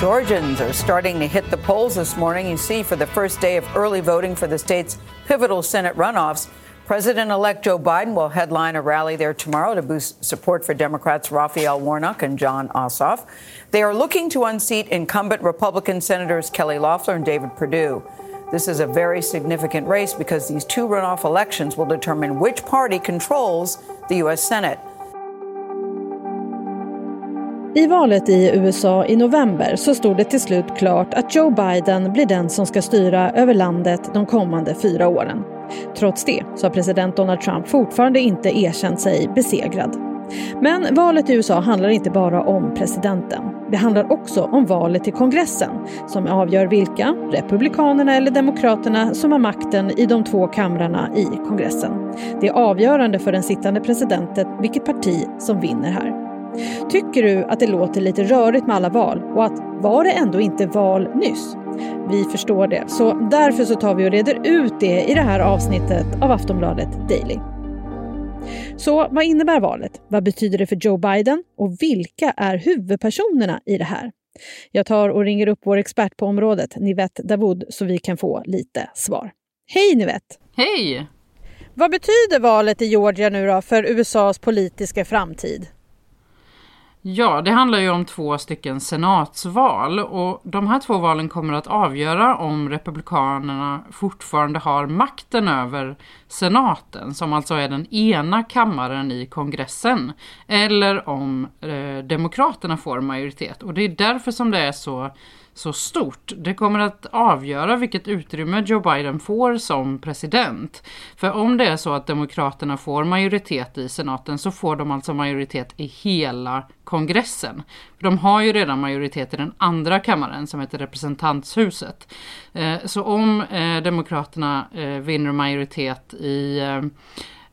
Georgians are starting to hit the polls this morning. You see, for the first day of early voting for the state's pivotal Senate runoffs, President elect Joe Biden will headline a rally there tomorrow to boost support for Democrats Raphael Warnock and John Ossoff. They are looking to unseat incumbent Republican Senators Kelly Loeffler and David Perdue. This is a very significant race because these two runoff elections will determine which party controls the U.S. Senate. I valet i USA i november så stod det till slut klart att Joe Biden blir den som ska styra över landet de kommande fyra åren. Trots det så har president Donald Trump fortfarande inte erkänt sig besegrad. Men valet i USA handlar inte bara om presidenten. Det handlar också om valet till kongressen som avgör vilka, republikanerna eller demokraterna, som har makten i de två kamrarna i kongressen. Det är avgörande för den sittande presidenten vilket parti som vinner här. Tycker du att det låter lite rörigt med alla val och att var det ändå inte val nyss? Vi förstår det, så därför så tar vi och reder ut det i det här avsnittet av Aftonbladet Daily. Så vad innebär valet? Vad betyder det för Joe Biden? Och vilka är huvudpersonerna i det här? Jag tar och ringer upp vår expert på området, Nivette Davoud, så vi kan få lite svar. Hej Nivette! Hej! Vad betyder valet i Georgia nu då för USAs politiska framtid? Ja, det handlar ju om två stycken senatsval och de här två valen kommer att avgöra om Republikanerna fortfarande har makten över senaten, som alltså är den ena kammaren i kongressen, eller om eh, Demokraterna får majoritet. Och det är därför som det är så så stort. Det kommer att avgöra vilket utrymme Joe Biden får som president. För om det är så att Demokraterna får majoritet i senaten så får de alltså majoritet i hela kongressen. De har ju redan majoritet i den andra kammaren som heter representanthuset. Eh, så om eh, Demokraterna eh, vinner majoritet i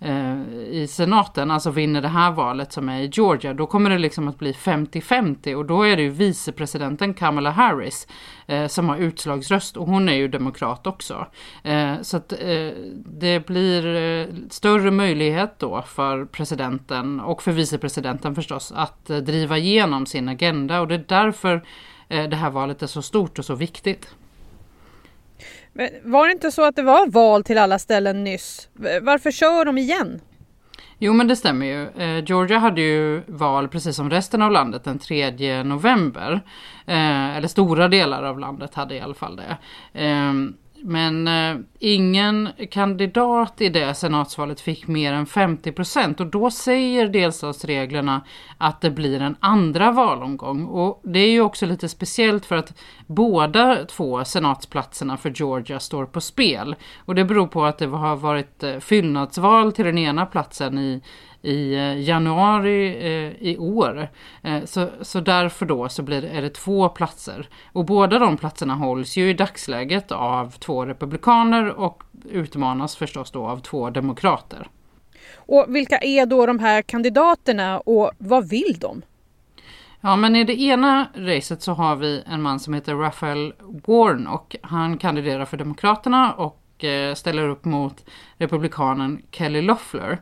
Eh, i senaten, alltså vinner det här valet som är i Georgia, då kommer det liksom att bli 50-50 och då är det ju vicepresidenten Kamala Harris eh, som har utslagsröst och hon är ju demokrat också. Eh, så att eh, det blir eh, större möjlighet då för presidenten och för vicepresidenten förstås att eh, driva igenom sin agenda och det är därför eh, det här valet är så stort och så viktigt. Men var det inte så att det var val till alla ställen nyss? Varför kör de igen? Jo men det stämmer ju. Eh, Georgia hade ju val precis som resten av landet den 3 november. Eh, eller stora delar av landet hade i alla fall det. Ehm, men eh, ingen kandidat i det senatsvalet fick mer än 50 procent och då säger delstatsreglerna att det blir en andra valomgång. Och det är ju också lite speciellt för att båda två senatsplatserna för Georgia står på spel. Och det beror på att det har varit eh, fyllnadsval till den ena platsen i i eh, januari eh, i år. Eh, så, så därför då så blir det, är det två platser. Och båda de platserna hålls ju i dagsläget av två republikaner och utmanas förstås då av två demokrater. Och vilka är då de här kandidaterna och vad vill de? Ja, men i det ena racet så har vi en man som heter Raphael Warnock. Han kandiderar för Demokraterna och ställer upp mot republikanen Kelly Loeffler.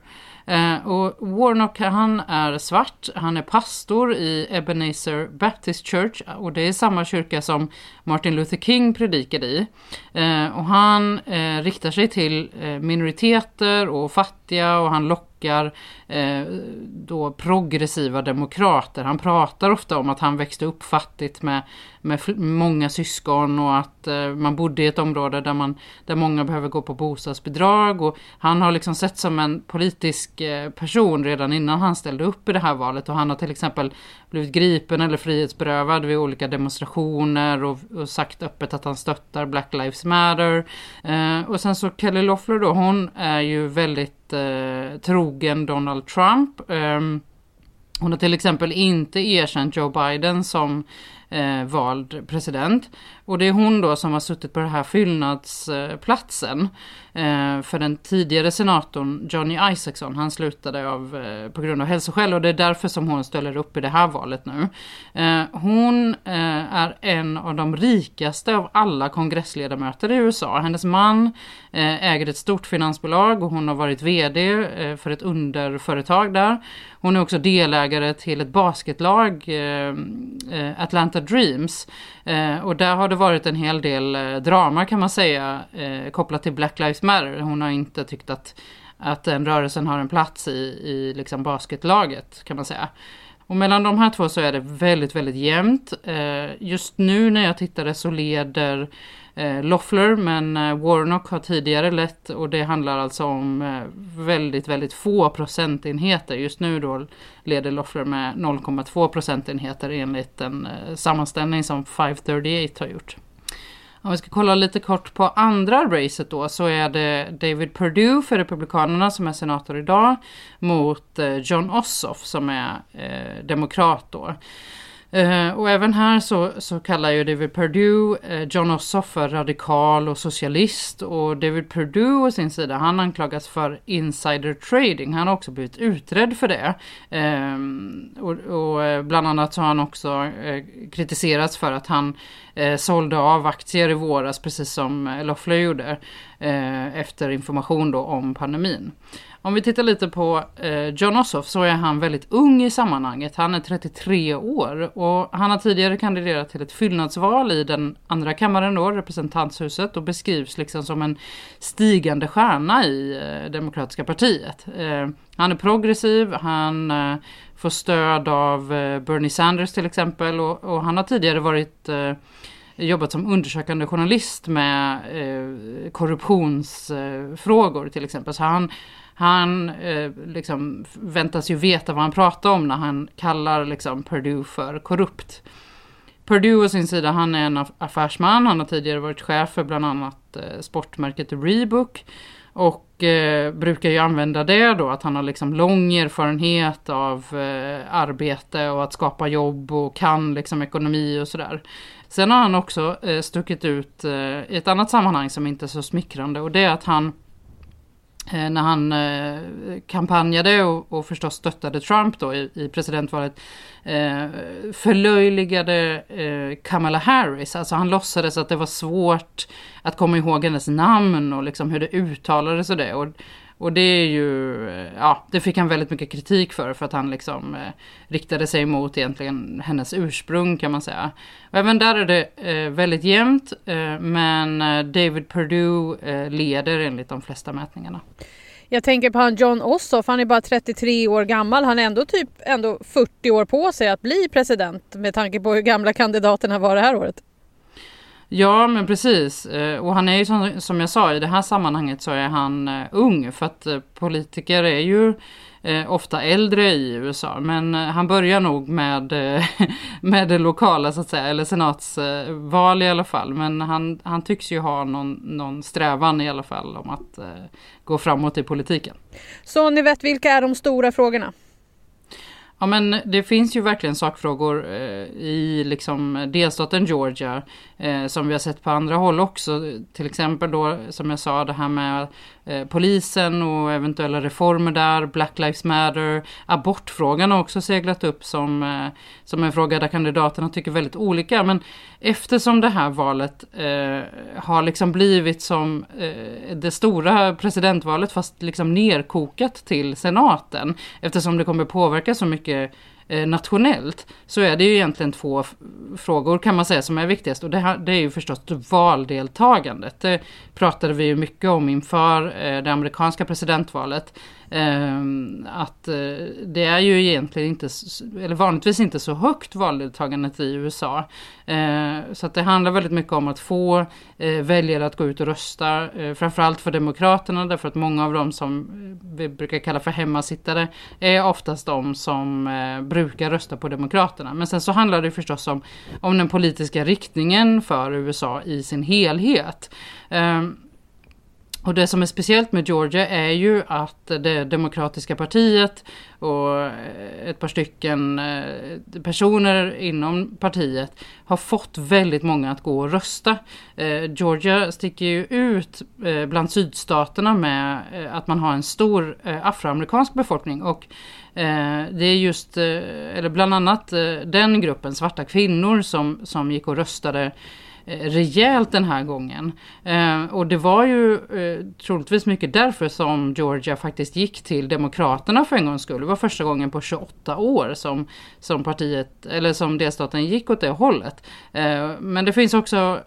Eh, och Warnock han är svart, han är pastor i Ebenezer Baptist Church och det är samma kyrka som Martin Luther King predikade i. Eh, och han eh, riktar sig till eh, minoriteter och fattiga och han lockar eh, då progressiva demokrater. Han pratar ofta om att han växte upp fattigt med, med många syskon och att eh, man bodde i ett område där, man, där många behöver gå på bostadsbidrag. Och han har liksom sett som en politisk eh, person redan innan han ställde upp i det här valet och han har till exempel blivit gripen eller frihetsberövad vid olika demonstrationer och, och sagt öppet att han stöttar Black Lives Matter. Eh, och sen så Kelly Loeffler då, hon är ju väldigt eh, trogen Donald Trump. Eh, hon har till exempel inte erkänt Joe Biden som eh, vald president. Och det är hon då som har suttit på den här fyllnadsplatsen eh, för den tidigare senatorn Johnny Isaacson. Han slutade av, eh, på grund av hälsoskäl och det är därför som hon ställer upp i det här valet nu. Eh, hon eh, är en av de rikaste av alla kongressledamöter i USA. Hennes man eh, äger ett stort finansbolag och hon har varit VD eh, för ett underföretag där. Hon är också delägare till ett basketlag, eh, eh, Atlanta Dreams. Eh, och där har det varit en hel del eh, drama kan man säga eh, kopplat till Black Lives Matter. Hon har inte tyckt att, att den rörelsen har en plats i, i liksom basketlaget kan man säga. Och mellan de här två så är det väldigt, väldigt jämnt. Eh, just nu när jag tittade så leder eh, Loffler men eh, Warnock har tidigare lett och det handlar alltså om väldigt, väldigt få procentenheter. Just nu då leder Loffler med 0,2 procentenheter enligt en sammanställning som 538 har gjort. Om vi ska kolla lite kort på andra racet då så är det David Perdue för Republikanerna som är senator idag mot eh, John Ossoff som är eh, demokrat då. Uh, och även här så, så kallar ju David Perdue uh, John Ossoff för radikal och socialist och David Perdue å sin sida han anklagas för insider trading. Han har också blivit utredd för det. Uh, och, och, bland annat så har han också kritiserats för att han Eh, sålde av aktier i våras precis som eh, Loffler gjorde eh, efter information då om pandemin. Om vi tittar lite på eh, John Ossoff så är han väldigt ung i sammanhanget. Han är 33 år och han har tidigare kandiderat till ett fyllnadsval i den andra kammaren då, representanthuset och beskrivs liksom som en stigande stjärna i eh, Demokratiska partiet. Eh, han är progressiv, han eh, får stöd av eh, Bernie Sanders till exempel och, och han har tidigare varit eh, jobbat som undersökande journalist med eh, korruptionsfrågor till exempel. Så han, han eh, liksom väntas ju veta vad han pratar om när han kallar liksom Purdue för korrupt. Purdue å sin sida, han är en affärsman. Han har tidigare varit chef för bland annat eh, sportmärket Reebok. Och eh, brukar ju använda det då, att han har liksom lång erfarenhet av eh, arbete och att skapa jobb och kan liksom ekonomi och sådär. Sen har han också eh, stuckit ut eh, i ett annat sammanhang som inte är så smickrande och det är att han Eh, när han eh, kampanjade och, och förstås stöttade Trump då i, i presidentvalet eh, förlöjligade eh, Kamala Harris. Alltså han låtsades att det var svårt att komma ihåg hennes namn och liksom hur det uttalades och det. Och och det är ju, eh, ja, det fick han väldigt mycket kritik för, för att han liksom eh, riktade sig mot egentligen hennes ursprung kan man säga. Och även där är det eh, väldigt jämnt, eh, men eh, David Perdue eh, leder enligt de flesta mätningarna. Jag tänker på han John Ossoff, han är bara 33 år gammal. Han har ändå typ ändå 40 år på sig att bli president med tanke på hur gamla kandidaterna var det här året. Ja, men precis. Eh, och han är ju som, som jag sa, i det här sammanhanget så är han eh, ung. För att eh, politiker är ju ofta äldre i USA. Men han börjar nog med, med det lokala så att säga, eller senatsval i alla fall. Men han, han tycks ju ha någon, någon strävan i alla fall om att gå framåt i politiken. Så ni vet vilka är de stora frågorna? Ja men det finns ju verkligen sakfrågor eh, i liksom delstaten Georgia eh, som vi har sett på andra håll också. Till exempel då som jag sa det här med Eh, polisen och eventuella reformer där, Black Lives Matter, abortfrågan har också seglat upp som, eh, som en fråga där kandidaterna tycker väldigt olika. Men eftersom det här valet eh, har liksom blivit som eh, det stora presidentvalet fast liksom nerkokat till senaten eftersom det kommer påverka så mycket Eh, nationellt så är det ju egentligen två frågor kan man säga som är viktigast och det, här, det är ju förstås valdeltagandet. Det pratade vi ju mycket om inför eh, det amerikanska presidentvalet. Ehm, att eh, det är ju egentligen inte, eller vanligtvis inte så högt valdeltagandet i USA. Ehm, så att det handlar väldigt mycket om att få eh, väljare att gå ut och rösta. Eh, framförallt för Demokraterna därför att många av dem som vi brukar kalla för hemmasittare är oftast de som eh, brukar rösta på Demokraterna. Men sen så handlar det förstås om, om den politiska riktningen för USA i sin helhet. Ehm, och det som är speciellt med Georgia är ju att det demokratiska partiet och eh, ett par stycken eh, personer inom partiet har fått väldigt många att gå och rösta. Eh, Georgia sticker ju ut bland sydstaterna med att man har en stor afroamerikansk befolkning och det är just, eller bland annat den gruppen svarta kvinnor som, som gick och röstade Eh, rejält den här gången. Eh, och det var ju eh, troligtvis mycket därför som Georgia faktiskt gick till Demokraterna för en gångs skull. Det var första gången på 28 år som, som partiet, eller som delstaten gick åt det hållet. Men det finns också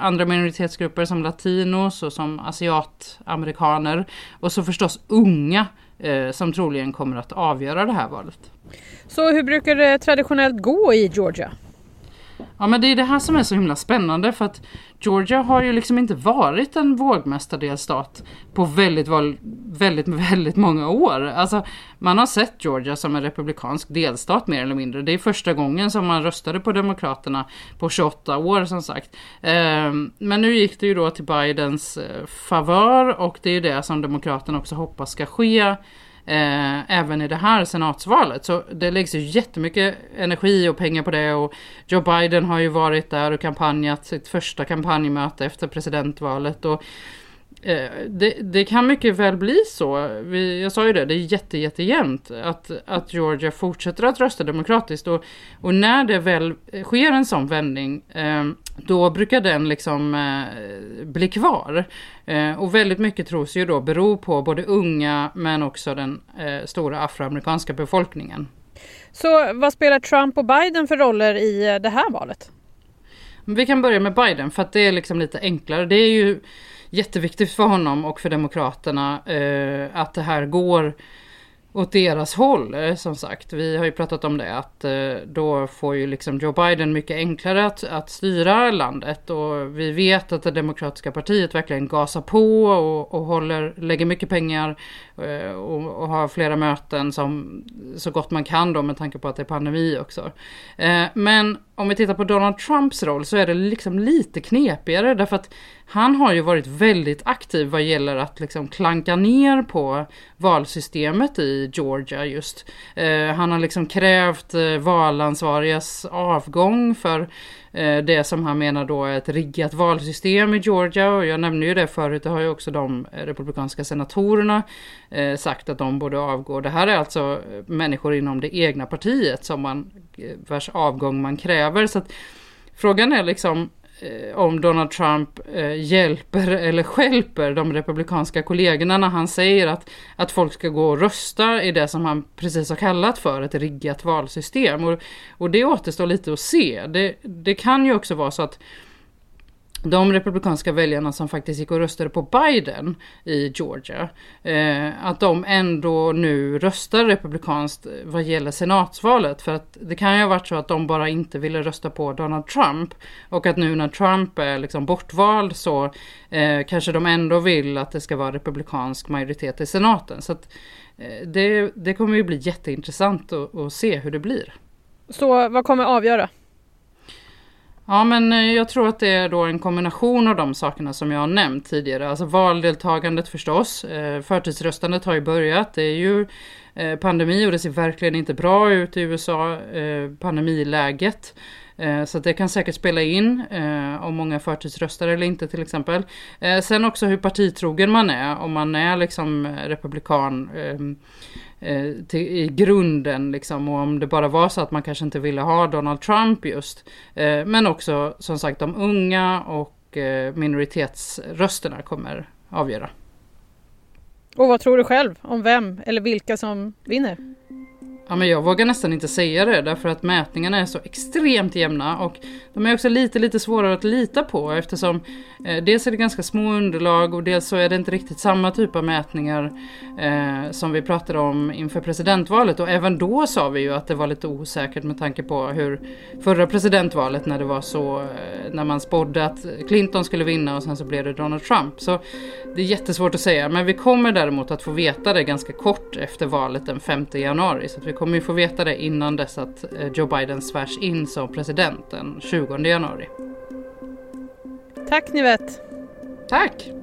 andra minoritetsgrupper som latinos och som asiatamerikaner och så förstås unga som troligen kommer att avgöra det här valet. Så hur brukar det traditionellt gå i Georgia? Ja men det är det här som är så himla spännande för att Georgia har ju liksom inte varit en vågmästardelstat på väldigt, väldigt, väldigt många år. Alltså man har sett Georgia som en republikansk delstat mer eller mindre. Det är första gången som man röstade på Demokraterna på 28 år som sagt. Ehm, men nu gick det ju då till Bidens eh, favör och det är ju det som Demokraterna också hoppas ska ske eh, även i det här senatsvalet. Så det läggs ju jättemycket energi och pengar på det och Joe Biden har ju varit där och kampanjat sitt första kampanjmöte efter presidentvalet. Och Eh, det, det, kan mycket väl bli så. Vi, jag sa ju det, det är jätte, jättejämnt att, att Georgia fortsätter att rösta demokratiskt. Och, och när det väl sker en sån vändning, eh, då brukar den liksom eh, bli kvar. Eh, och väldigt mycket tros ju då bero på både unga men också den eh, stora afroamerikanska befolkningen. Så vad spelar Trump och Biden för roller i det här valet? Vi kan börja med Biden för att det är liksom lite enklare. Det är ju jätteviktigt för honom och för Demokraterna eh, att det här går åt deras håll. Eh, som sagt, vi har ju pratat om det att eh, då får ju liksom Joe Biden mycket enklare att, att styra landet och vi vet att det demokratiska partiet verkligen gasar på och, och håller, lägger mycket pengar Eh, och, och, ha flera möten som så gott man kan då med tanke på att det är pandemi också. Eh, men om vi tittar på Donald Trumps roll så är det liksom lite knepigare därför att han har ju varit väldigt aktiv vad gäller att liksom klanka ner på valsystemet i Georgia just. Eh, han har liksom krävt valansvarigas avgång för Eh, det som han menar då är ett riggat valsystem i Georgia och jag nämnde ju det förut, det har ju också de eh, republikanska senatorerna eh, sagt att de borde avgå. Det här är alltså människor inom det egna partiet som man, vars avgång man kräver. Så att, frågan är liksom Eh, om Donald Trump eh, hjälper eller skälper de republikanska kollegorna när han säger att, att folk ska gå och rösta i det som han precis har kallat för ett riggat valsystem. Och, och det återstår lite att se. Det, det kan ju också vara så att de republikanska väljarna som faktiskt gick och röstade på Biden i Georgia, eh, att de ändå nu röstar republikanskt vad gäller senatsvalet. För att det kan ju ha varit så att de bara inte ville rösta på Donald Trump. Och att nu när Trump är liksom bortvald så eh, kanske de ändå vill att det ska vara republikansk majoritet i senaten. Så att, eh, det, det kommer ju bli jätteintressant att, att se hur det blir. Så vad kommer avgöra? Ja men eh, jag tror att det är då en kombination av de sakerna som jag har nämnt tidigare. Alltså valdeltagandet förstås. Eh, förtidsröstandet har ju börjat. Det är ju eh, pandemi och det ser verkligen inte bra ut i USA, pandemiläget. Så det kan säkert spela in om många förtidsröstar eller inte till exempel. Sen också hur partitrogen man är, om man är liksom republikan Eh, till, i grunden liksom och om det bara var så att man kanske inte ville ha Donald Trump just. Eh, men också som sagt de unga och eh, minoritetsrösterna kommer avgöra. Och vad tror du själv om vem eller vilka som vinner? Ja, men jag vågar nästan inte säga det därför att mätningarna är så extremt jämna och de är också lite, lite svårare att lita på eftersom eh, dels är det ganska små underlag och dels så är det inte riktigt samma typ av mätningar eh, som vi pratade om inför presidentvalet och även då sa vi ju att det var lite osäkert med tanke på hur förra presidentvalet när det var så, eh, när man spådde att Clinton skulle vinna och sen så blev det Donald Trump. Så det är jättesvårt att säga men vi kommer däremot att få veta det ganska kort efter valet den 5 januari så vi kommer ju få veta det innan dess att eh, Joe Biden svärs in som president den 20 januari. Tack Nivette! Tack!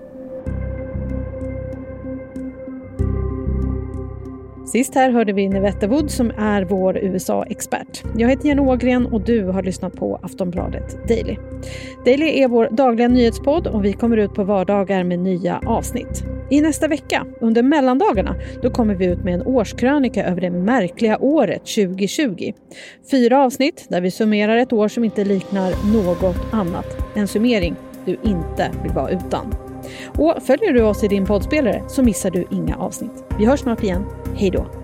Sist här hörde vi Nivette Wood som är vår USA-expert. Jag heter Jenny Ågren och du har lyssnat på Aftonbladet Daily. Daily är vår dagliga nyhetspodd och vi kommer ut på vardagar med nya avsnitt. I nästa vecka, under mellandagarna, då kommer vi ut med en årskrönika över det märkliga året 2020. Fyra avsnitt där vi summerar ett år som inte liknar något annat En summering du inte vill vara utan. Och följer du oss i din poddspelare så missar du inga avsnitt. Vi hörs snart igen. Hej då!